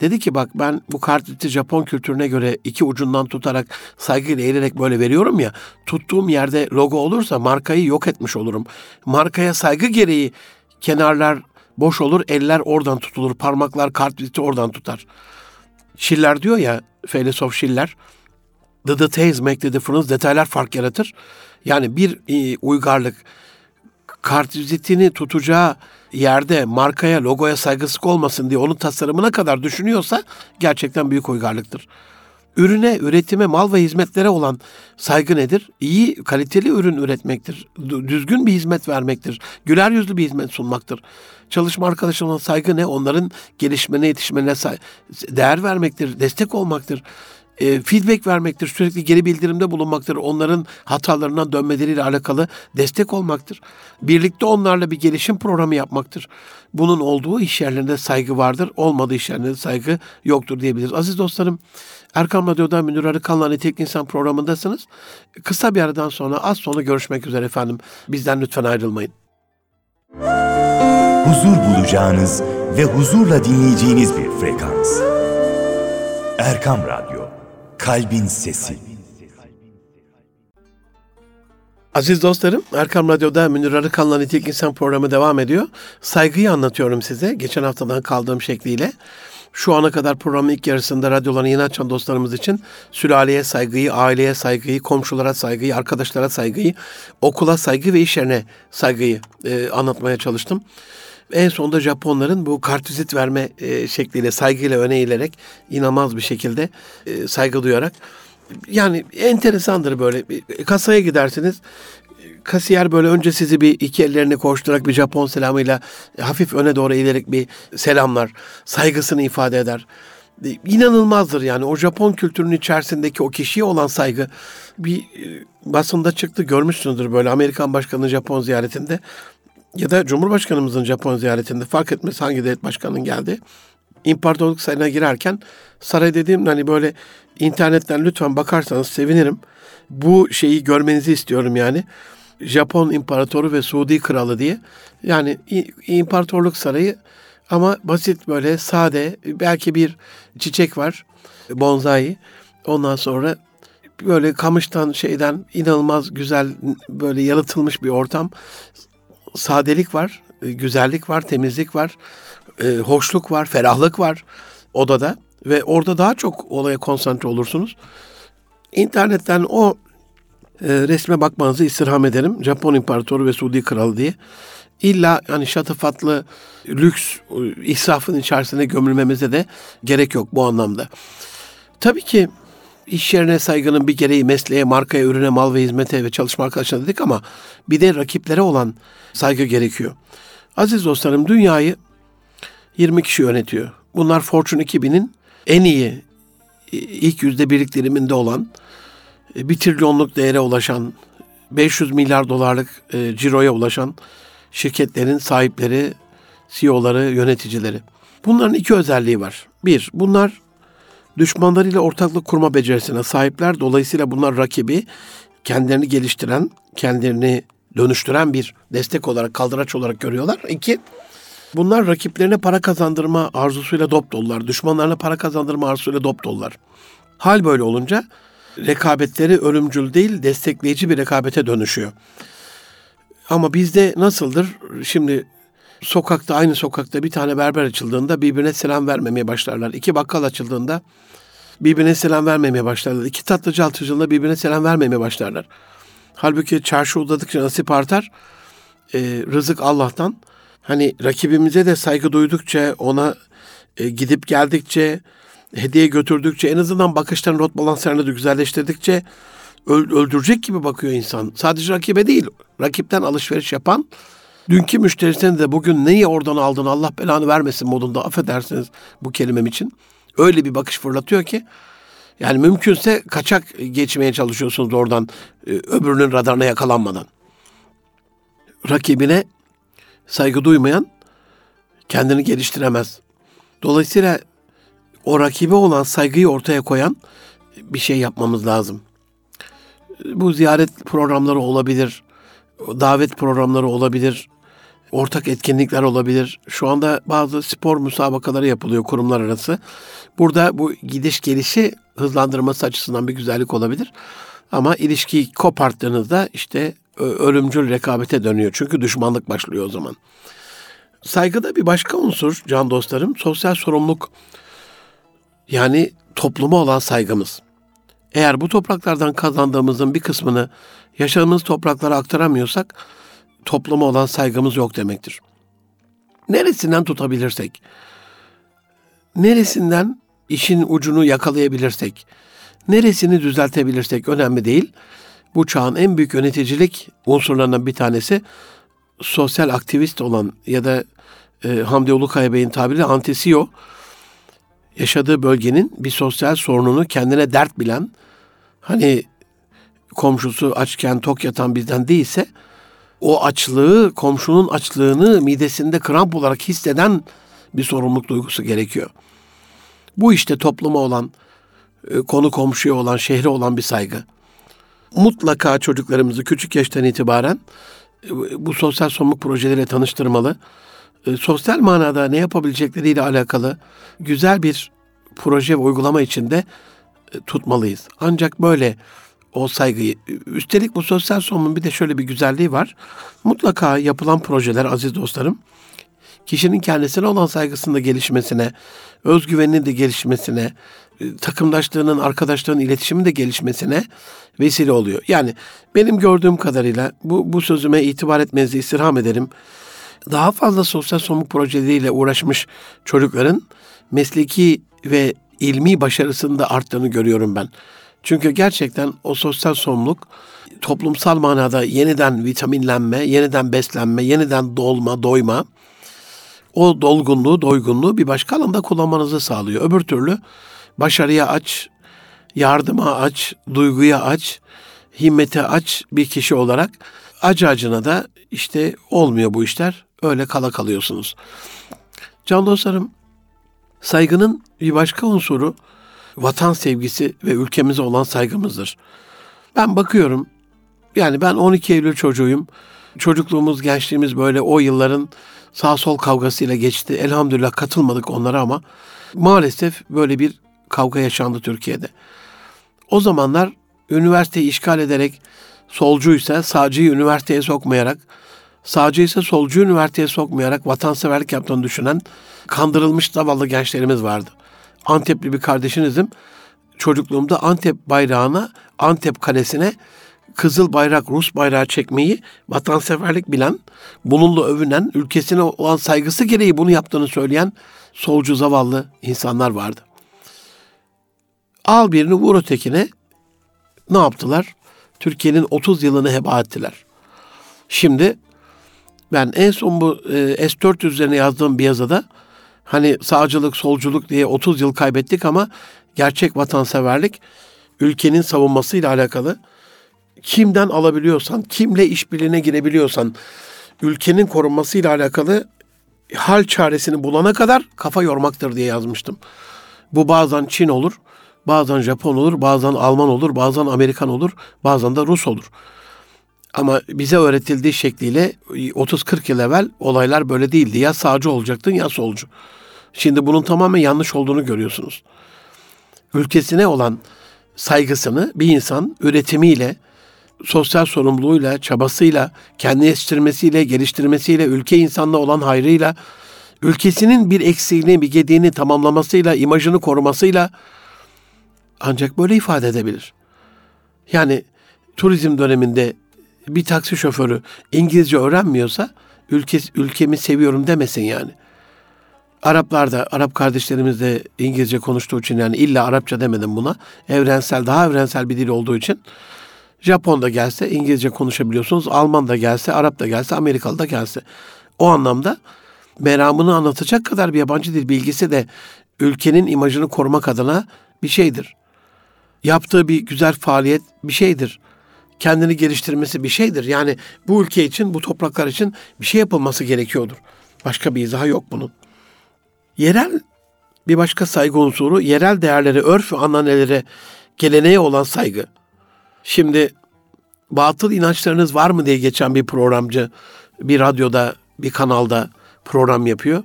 Dedi ki bak ben bu kartviziti Japon kültürüne göre iki ucundan tutarak saygıyla eğilerek böyle veriyorum ya. Tuttuğum yerde logo olursa markayı yok etmiş olurum. Markaya saygı gereği kenarlar boş olur, eller oradan tutulur, parmaklar kartviziti oradan tutar. Schiller diyor ya, filozof Schiller, the details make the difference, detaylar fark yaratır. Yani bir e, uygarlık kartvizitini tutacağı yerde markaya, logoya saygısızlık olmasın diye onun tasarımına kadar düşünüyorsa gerçekten büyük uygarlıktır. Ürüne, üretime, mal ve hizmetlere olan saygı nedir? İyi, kaliteli ürün üretmektir. Düzgün bir hizmet vermektir. Güler yüzlü bir hizmet sunmaktır. Çalışma arkadaşlarına saygı ne? Onların gelişmene, yetişmene değer vermektir, destek olmaktır e, feedback vermektir, sürekli geri bildirimde bulunmaktır, onların hatalarından dönmeleriyle alakalı destek olmaktır. Birlikte onlarla bir gelişim programı yapmaktır. Bunun olduğu iş yerlerinde saygı vardır, olmadığı iş yerlerinde saygı yoktur diyebiliriz. Aziz dostlarım, Erkam Radyo'da Münir Arıkan'la Nitek İnsan programındasınız. Kısa bir aradan sonra az sonra görüşmek üzere efendim. Bizden lütfen ayrılmayın. Huzur bulacağınız ve huzurla dinleyeceğiniz bir frekans. Erkam Radyo, Kalbin Sesi. Aziz dostlarım, Erkam Radyo'da Münir Arıkan'la Nitek İnsan programı devam ediyor. Saygıyı anlatıyorum size, geçen haftadan kaldığım şekliyle. Şu ana kadar programın ilk yarısında radyolarını yeni açan dostlarımız için sülaleye saygıyı, aileye saygıyı, komşulara saygıyı, arkadaşlara saygıyı, okula saygı ve iş yerine saygıyı e, anlatmaya çalıştım. En sonunda Japonların bu kartvizit verme e, şekliyle, saygıyla öne eğilerek inanılmaz bir şekilde e, saygı duyarak yani enteresandır böyle. Kasaya gidersiniz kasiyer böyle önce sizi bir iki ellerini koşturarak bir Japon selamıyla hafif öne doğru eğilerek bir selamlar, saygısını ifade eder. İnanılmazdır yani o Japon kültürünün içerisindeki o kişiye olan saygı bir e, basında çıktı görmüşsünüzdür böyle Amerikan başkanının Japon ziyaretinde ya da Cumhurbaşkanımızın Japon ziyaretinde fark etmez hangi devlet başkanının geldi. İmparatorluk sarayına girerken saray dediğim hani böyle internetten lütfen bakarsanız sevinirim. Bu şeyi görmenizi istiyorum yani. Japon İmparatoru ve Suudi Kralı diye. Yani İmparatorluk Sarayı ama basit böyle sade belki bir çiçek var bonsai. Ondan sonra böyle kamıştan şeyden inanılmaz güzel böyle yalıtılmış bir ortam. Sadelik var, güzellik var, temizlik var, e, hoşluk var, ferahlık var odada ve orada daha çok olaya konsantre olursunuz. İnternetten o e, resme bakmanızı istirham ederim. Japon İmparatoru ve Suudi Kralı diye. İlla yani şatafatlı lüks israfın içerisine gömülmemize de gerek yok bu anlamda. Tabii ki iş yerine saygının bir gereği mesleğe, markaya, ürüne, mal ve hizmete ve çalışma arkadaşlarına dedik ama bir de rakiplere olan saygı gerekiyor. Aziz dostlarım dünyayı 20 kişi yönetiyor. Bunlar Fortune 2000'in en iyi ilk yüzde birlik diliminde olan e, bir trilyonluk değere ulaşan 500 milyar dolarlık e, ciroya ulaşan şirketlerin sahipleri, CEO'ları, yöneticileri. Bunların iki özelliği var. Bir, bunlar düşmanlarıyla ortaklık kurma becerisine sahipler. Dolayısıyla bunlar rakibi kendilerini geliştiren, kendilerini dönüştüren bir destek olarak, kaldıraç olarak görüyorlar. İki, bunlar rakiplerine para kazandırma arzusuyla dop dolular. Düşmanlarına para kazandırma arzusuyla dop dolular. Hal böyle olunca rekabetleri ölümcül değil, destekleyici bir rekabete dönüşüyor. Ama bizde nasıldır? Şimdi sokakta aynı sokakta bir tane berber açıldığında birbirine selam vermemeye başlarlar. İki bakkal açıldığında birbirine selam vermemeye başlarlar. İki tatlıcı açıldığında birbirine selam vermemeye başlarlar. Halbuki çarşı uzadıkça nasip artar. E, rızık Allah'tan. Hani rakibimize de saygı duydukça, ona e, gidip geldikçe, hediye götürdükçe, en azından bakışların rot balanslarını da güzelleştirdikçe öldürecek gibi bakıyor insan. Sadece rakibe değil, rakipten alışveriş yapan, dünkü müşterisine de bugün neyi oradan aldın Allah belanı vermesin modunda affedersiniz bu kelimem için. Öyle bir bakış fırlatıyor ki yani mümkünse kaçak geçmeye çalışıyorsunuz oradan e, öbürünün radarına yakalanmadan. Rakibine saygı duymayan kendini geliştiremez. Dolayısıyla o rakibe olan saygıyı ortaya koyan bir şey yapmamız lazım. Bu ziyaret programları olabilir, davet programları olabilir, ortak etkinlikler olabilir. Şu anda bazı spor müsabakaları yapılıyor kurumlar arası. Burada bu gidiş gelişi hızlandırması açısından bir güzellik olabilir. Ama ilişkiyi koparttığınızda işte ölümcül rekabete dönüyor. Çünkü düşmanlık başlıyor o zaman. Saygıda bir başka unsur can dostlarım sosyal sorumluluk yani topluma olan saygımız. Eğer bu topraklardan kazandığımızın bir kısmını yaşadığımız topraklara aktaramıyorsak topluma olan saygımız yok demektir. Neresinden tutabilirsek, neresinden işin ucunu yakalayabilirsek, neresini düzeltebilirsek önemli değil. Bu çağın en büyük yöneticilik unsurlarından bir tanesi sosyal aktivist olan ya da e, Hamdi Ulukaya Bey'in tabiriyle antisiyo yaşadığı bölgenin bir sosyal sorununu kendine dert bilen hani komşusu açken tok yatan bizden değilse o açlığı, komşunun açlığını midesinde kramp olarak hisseden bir sorumluluk duygusu gerekiyor. Bu işte topluma olan, e, konu komşuya olan, şehre olan bir saygı. Mutlaka çocuklarımızı küçük yaştan itibaren e, bu sosyal sorumluluk projeleriyle tanıştırmalı. E, sosyal manada ne yapabilecekleriyle alakalı güzel bir proje ve uygulama içinde tutmalıyız. Ancak böyle o saygıyı. Üstelik bu sosyal sorumluluğun bir de şöyle bir güzelliği var. Mutlaka yapılan projeler aziz dostlarım, kişinin kendisine olan saygısında gelişmesine, özgüveninin de gelişmesine, e, takımdaşlığının, arkadaşlığın, iletişimin de gelişmesine vesile oluyor. Yani benim gördüğüm kadarıyla bu, bu sözüme itibar etmenizi istirham ederim. Daha fazla sosyal sorumluluk projeleriyle uğraşmış çocukların mesleki ve ilmi başarısında arttığını görüyorum ben. Çünkü gerçekten o sosyal sorumluluk toplumsal manada yeniden vitaminlenme, yeniden beslenme, yeniden dolma, doyma, o dolgunluğu, doygunluğu bir başka alanda kullanmanızı sağlıyor. Öbür türlü başarıya aç, yardıma aç, duyguya aç, himmete aç bir kişi olarak acı acına da işte olmuyor bu işler. Öyle kala kalıyorsunuz. Can dostlarım, saygının bir başka unsuru vatan sevgisi ve ülkemize olan saygımızdır. Ben bakıyorum, yani ben 12 Eylül çocuğuyum. Çocukluğumuz, gençliğimiz böyle o yılların sağ sol kavgasıyla geçti. Elhamdülillah katılmadık onlara ama maalesef böyle bir kavga yaşandı Türkiye'de. O zamanlar üniversiteyi işgal ederek solcuysa sağcıyı üniversiteye sokmayarak, sağcı ise solcuyu üniversiteye sokmayarak vatanseverlik yaptığını düşünen kandırılmış zavallı gençlerimiz vardı. Antepli bir kardeşinizim. Çocukluğumda Antep bayrağına, Antep kalesine kızıl bayrak, Rus bayrağı çekmeyi vatanseverlik bilen, bununla övünen, ülkesine olan saygısı gereği bunu yaptığını söyleyen solcu zavallı insanlar vardı. Al birini vur ötekine ne yaptılar? Türkiye'nin 30 yılını heba ettiler. Şimdi ben en son bu e, S-400 üzerine yazdığım bir yazıda Hani sağcılık, solculuk diye 30 yıl kaybettik ama gerçek vatanseverlik ülkenin savunmasıyla alakalı. Kimden alabiliyorsan, kimle işbirliğine girebiliyorsan, ülkenin korunmasıyla alakalı hal çaresini bulana kadar kafa yormaktır diye yazmıştım. Bu bazen Çin olur, bazen Japon olur, bazen Alman olur, bazen Amerikan olur, bazen de Rus olur. Ama bize öğretildiği şekliyle 30-40 yıl evvel olaylar böyle değildi. Ya sağcı olacaktın ya solcu. Şimdi bunun tamamen yanlış olduğunu görüyorsunuz. Ülkesine olan saygısını bir insan üretimiyle, sosyal sorumluluğuyla, çabasıyla, kendi yetiştirmesiyle, geliştirmesiyle, ülke insanla olan hayrıyla, ülkesinin bir eksiğini, bir gediğini tamamlamasıyla, imajını korumasıyla ancak böyle ifade edebilir. Yani turizm döneminde bir taksi şoförü İngilizce öğrenmiyorsa ülke, ülkemi seviyorum demesin yani. Araplar da, Arap kardeşlerimiz de İngilizce konuştuğu için yani illa Arapça demedim buna. Evrensel, daha evrensel bir dil olduğu için Japon da gelse İngilizce konuşabiliyorsunuz. Alman da gelse, Arap da gelse, Amerikalı da gelse. O anlamda meramını anlatacak kadar bir yabancı dil bilgisi de ülkenin imajını korumak adına bir şeydir. Yaptığı bir güzel faaliyet bir şeydir. Kendini geliştirmesi bir şeydir. Yani bu ülke için, bu topraklar için bir şey yapılması gerekiyordur. Başka bir izahı yok bunun. Yerel bir başka saygı unsuru yerel değerlere, örf ve ananelere, geleneğe olan saygı. Şimdi batıl inançlarınız var mı diye geçen bir programcı bir radyoda, bir kanalda program yapıyor.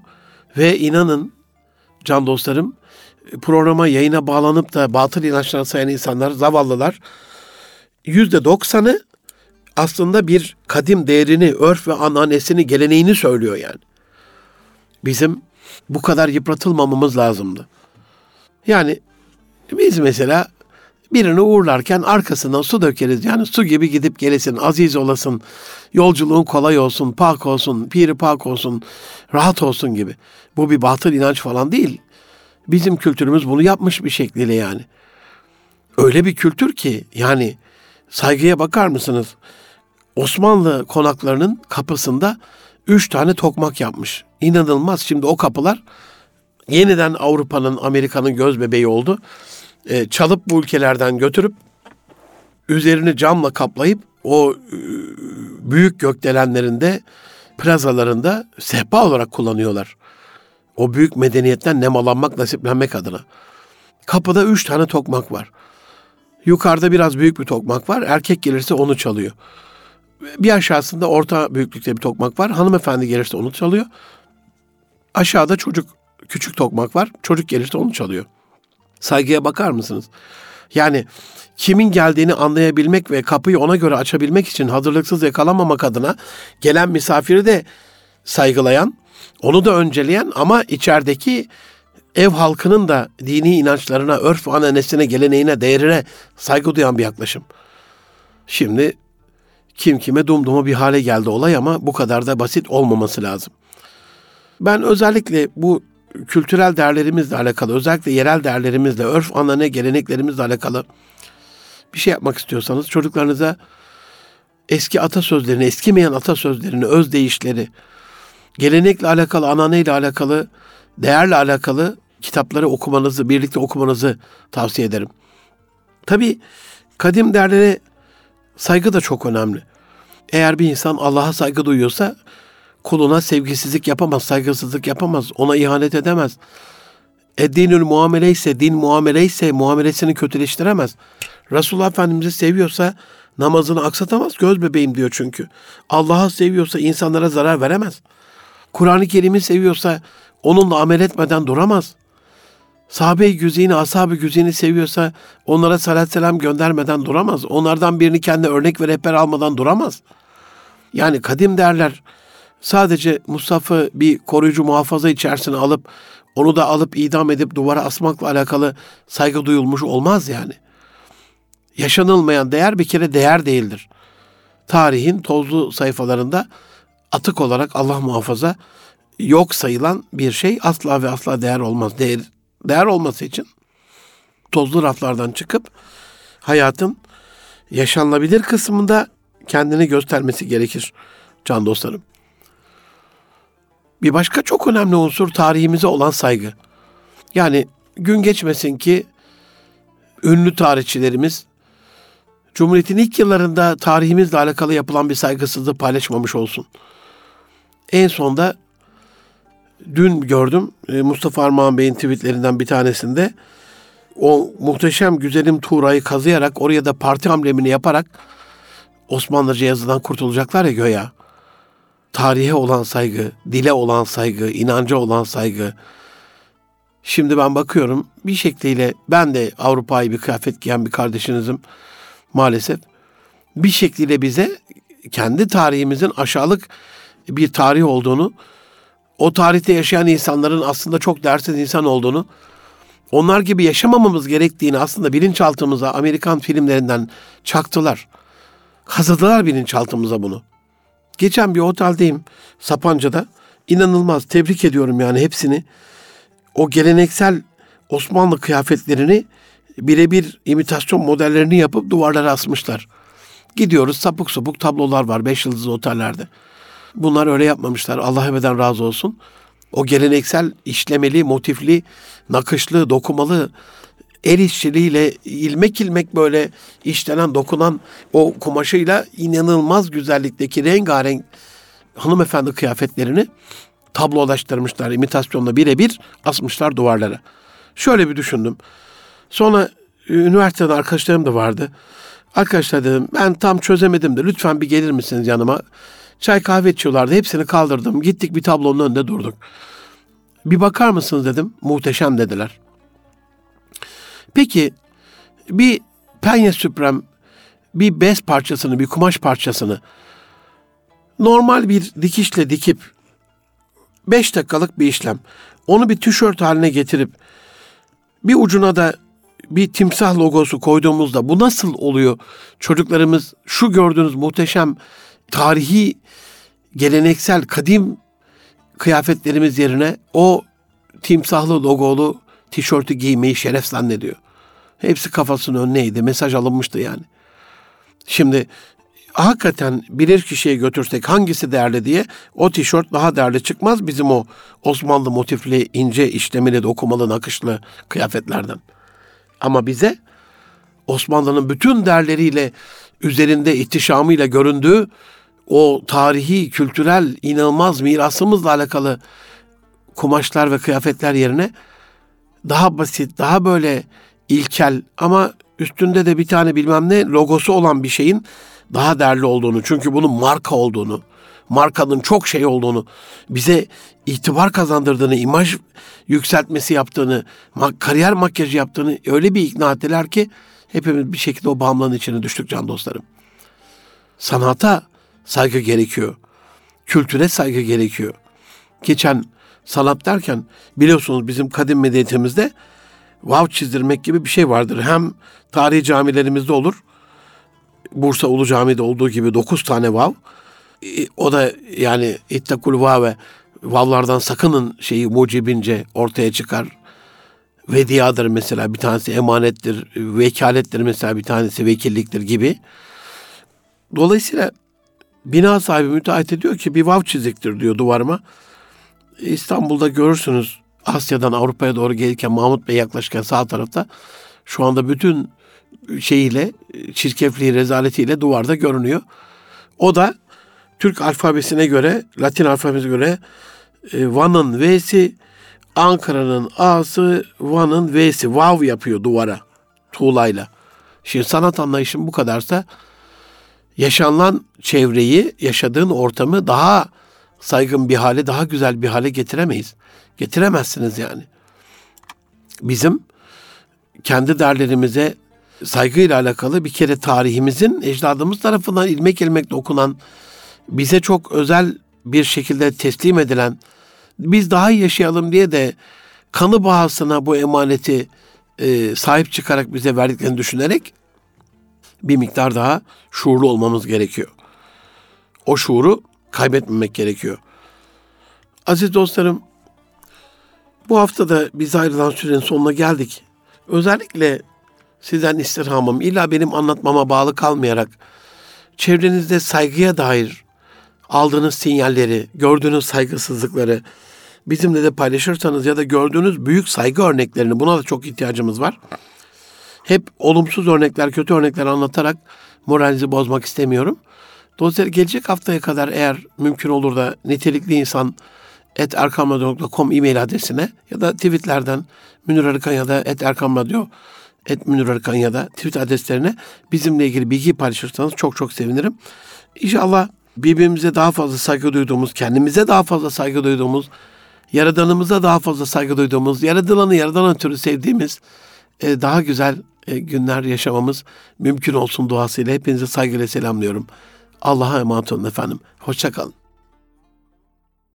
Ve inanın can dostlarım programa yayına bağlanıp da batıl inançlarına sayan insanlar, zavallılar yüzde doksanı aslında bir kadim değerini, örf ve ananesini, geleneğini söylüyor yani. bizim bu kadar yıpratılmamamız lazımdı. Yani biz mesela birini uğurlarken arkasından su dökeriz. Yani su gibi gidip gelesin, aziz olasın, yolculuğun kolay olsun, pak olsun, piri pak olsun, rahat olsun gibi. Bu bir batıl inanç falan değil. Bizim kültürümüz bunu yapmış bir şekliyle yani. Öyle bir kültür ki yani saygıya bakar mısınız? Osmanlı konaklarının kapısında üç tane tokmak yapmış. İnanılmaz. Şimdi o kapılar yeniden Avrupa'nın, Amerika'nın göz bebeği oldu. E, çalıp bu ülkelerden götürüp üzerini camla kaplayıp o e, büyük gökdelenlerinde, plazalarında sehpa olarak kullanıyorlar. O büyük medeniyetten nemalanmak, nasiplenmek adına. Kapıda üç tane tokmak var. Yukarıda biraz büyük bir tokmak var. Erkek gelirse onu çalıyor. Bir aşağısında orta büyüklükte bir tokmak var. Hanımefendi gelirse onu çalıyor. Aşağıda çocuk küçük tokmak var. Çocuk gelirse onu çalıyor. Saygıya bakar mısınız? Yani kimin geldiğini anlayabilmek ve kapıyı ona göre açabilmek için hazırlıksız yakalanmamak adına gelen misafiri de saygılayan, onu da önceleyen ama içerideki ev halkının da dini inançlarına, örf ananesine, geleneğine, değerine saygı duyan bir yaklaşım. Şimdi kim kime dumduma bir hale geldi olay ama bu kadar da basit olmaması lazım. Ben özellikle bu kültürel değerlerimizle alakalı, özellikle yerel değerlerimizle, örf anane geleneklerimizle alakalı bir şey yapmak istiyorsanız çocuklarınıza eski atasözlerini, eskimeyen atasözlerini, öz deyişleri, gelenekle alakalı, ananeyle alakalı, değerle alakalı kitapları okumanızı, birlikte okumanızı tavsiye ederim. Tabi kadim değerlere saygı da çok önemli. Eğer bir insan Allah'a saygı duyuyorsa kuluna sevgisizlik yapamaz, saygısızlık yapamaz, ona ihanet edemez. E dinül muamele ise, din muamele ise muamelesini kötüleştiremez. Resulullah Efendimiz'i seviyorsa namazını aksatamaz, göz bebeğim diyor çünkü. Allah'a seviyorsa insanlara zarar veremez. Kur'an-ı Kerim'i seviyorsa onunla amel etmeden duramaz. Sahabe-i güzini, ashab-ı güzini seviyorsa onlara salat selam göndermeden duramaz. Onlardan birini kendi örnek ve rehber almadan duramaz. Yani kadim derler sadece Mustafa'ı bir koruyucu muhafaza içerisine alıp onu da alıp idam edip duvara asmakla alakalı saygı duyulmuş olmaz yani. Yaşanılmayan değer bir kere değer değildir. Tarihin tozlu sayfalarında atık olarak Allah muhafaza yok sayılan bir şey asla ve asla değer olmaz. Değer, değer olması için tozlu raflardan çıkıp hayatın yaşanılabilir kısmında kendini göstermesi gerekir can dostlarım. Bir başka çok önemli unsur tarihimize olan saygı. Yani gün geçmesin ki ünlü tarihçilerimiz Cumhuriyet'in ilk yıllarında tarihimizle alakalı yapılan bir saygısızlığı paylaşmamış olsun. En sonda dün gördüm e, Mustafa Armağan Bey'in tweetlerinden bir tanesinde o muhteşem güzelim Tuğra'yı kazıyarak oraya da parti amblemini yaparak Osmanlıca yazıdan kurtulacaklar ya göya tarihe olan saygı, dile olan saygı, inanca olan saygı. Şimdi ben bakıyorum bir şekliyle ben de Avrupa'yı bir kıyafet giyen bir kardeşinizim maalesef. Bir şekliyle bize kendi tarihimizin aşağılık bir tarih olduğunu, o tarihte yaşayan insanların aslında çok dersiz insan olduğunu, onlar gibi yaşamamamız gerektiğini aslında bilinçaltımıza Amerikan filmlerinden çaktılar. Kazıdılar bilinçaltımıza bunu. Geçen bir oteldeyim Sapanca'da. İnanılmaz tebrik ediyorum yani hepsini. O geleneksel Osmanlı kıyafetlerini birebir imitasyon modellerini yapıp duvarlara asmışlar. Gidiyoruz sapık sapık tablolar var beş yıldızlı otellerde. Bunlar öyle yapmamışlar. Allah ebeden razı olsun. O geleneksel işlemeli, motifli, nakışlı, dokumalı el işçiliğiyle ilmek ilmek böyle işlenen, dokunan o kumaşıyla inanılmaz güzellikteki rengarenk hanımefendi kıyafetlerini tablolaştırmışlar. imitasyonla birebir asmışlar duvarlara. Şöyle bir düşündüm. Sonra üniversitede arkadaşlarım da vardı. Arkadaşlar dedim ben tam çözemedim de lütfen bir gelir misiniz yanıma? Çay kahve içiyorlardı. Hepsini kaldırdım. Gittik bir tablonun önünde durduk. Bir bakar mısınız dedim. Muhteşem dediler. Peki bir penye süprem bir bez parçasını, bir kumaş parçasını normal bir dikişle dikip 5 dakikalık bir işlem. Onu bir tişört haline getirip bir ucuna da bir timsah logosu koyduğumuzda bu nasıl oluyor? Çocuklarımız şu gördüğünüz muhteşem tarihi geleneksel kadim kıyafetlerimiz yerine o timsahlı logolu tişörtü giymeyi şeref zannediyor. Hepsi kafasının önüneydi. Mesaj alınmıştı yani. Şimdi hakikaten bilir kişiye götürsek hangisi değerli diye o tişört daha değerli çıkmaz bizim o Osmanlı motifli, ince işlemeli, dokumalı, nakışlı kıyafetlerden. Ama bize Osmanlı'nın bütün değerleriyle üzerinde ihtişamıyla göründüğü o tarihi, kültürel, inanılmaz mirasımızla alakalı kumaşlar ve kıyafetler yerine daha basit, daha böyle ilkel ama üstünde de bir tane bilmem ne logosu olan bir şeyin daha değerli olduğunu, çünkü bunun marka olduğunu, markanın çok şey olduğunu, bize itibar kazandırdığını, imaj yükseltmesi yaptığını, kariyer makyajı yaptığını öyle bir ikna ettiler ki hepimiz bir şekilde o bağımlılığın içine düştük can dostlarım. Sanata saygı gerekiyor. Kültüre saygı gerekiyor. Geçen sanat derken biliyorsunuz bizim kadim medeniyetimizde vav çizdirmek gibi bir şey vardır. Hem tarihi camilerimizde olur. Bursa Ulu Cami'de olduğu gibi dokuz tane vav. O da yani ittakul ve vavlardan sakının şeyi mucibince ortaya çıkar. Vediyadır mesela bir tanesi emanettir, vekalettir mesela bir tanesi vekilliktir gibi. Dolayısıyla bina sahibi müteahhit ediyor ki bir vav çiziktir diyor duvarıma. İstanbul'da görürsünüz Asya'dan Avrupa'ya doğru gelirken Mahmut Bey yaklaşırken sağ tarafta şu anda bütün şeyiyle çirkefliği rezaletiyle duvarda görünüyor. O da Türk alfabesine göre, Latin alfabesine göre e, Van'ın V'si, Ankara'nın A'sı, Van'ın V'si. Vav yapıyor duvara tuğlayla. Şimdi sanat anlayışım bu kadarsa yaşanılan çevreyi, yaşadığın ortamı daha saygın bir hale, daha güzel bir hale getiremeyiz. Getiremezsiniz yani. Bizim kendi değerlerimize saygıyla alakalı bir kere tarihimizin ecdadımız tarafından ilmek ilmek dokunan, bize çok özel bir şekilde teslim edilen, biz daha iyi yaşayalım diye de kanı bahasına bu emaneti e, sahip çıkarak bize verdiklerini düşünerek bir miktar daha şuurlu olmamız gerekiyor. O şuuru kaybetmemek gerekiyor. Aziz dostlarım, bu hafta da biz ayrılan sürenin sonuna geldik. Özellikle sizden istirhamım illa benim anlatmama bağlı kalmayarak çevrenizde saygıya dair aldığınız sinyalleri, gördüğünüz saygısızlıkları bizimle de paylaşırsanız ya da gördüğünüz büyük saygı örneklerini buna da çok ihtiyacımız var. Hep olumsuz örnekler, kötü örnekler anlatarak moralinizi bozmak istemiyorum. Dolayısıyla gelecek haftaya kadar eğer mümkün olur da nitelikli insan et erkamradyo.com e-mail adresine ya da tweetlerden Münir Arıkan ya da et erkamradyo et Münir Arıkan ya da tweet adreslerine bizimle ilgili bilgi paylaşırsanız çok çok sevinirim. İnşallah birbirimize daha fazla saygı duyduğumuz, kendimize daha fazla saygı duyduğumuz, yaradanımıza daha fazla saygı duyduğumuz, yaradılanı yaradan ötürü sevdiğimiz e, daha güzel e, günler yaşamamız mümkün olsun duasıyla hepinize saygıyla selamlıyorum. Allah'a emanet olun efendim. Hoşçakalın.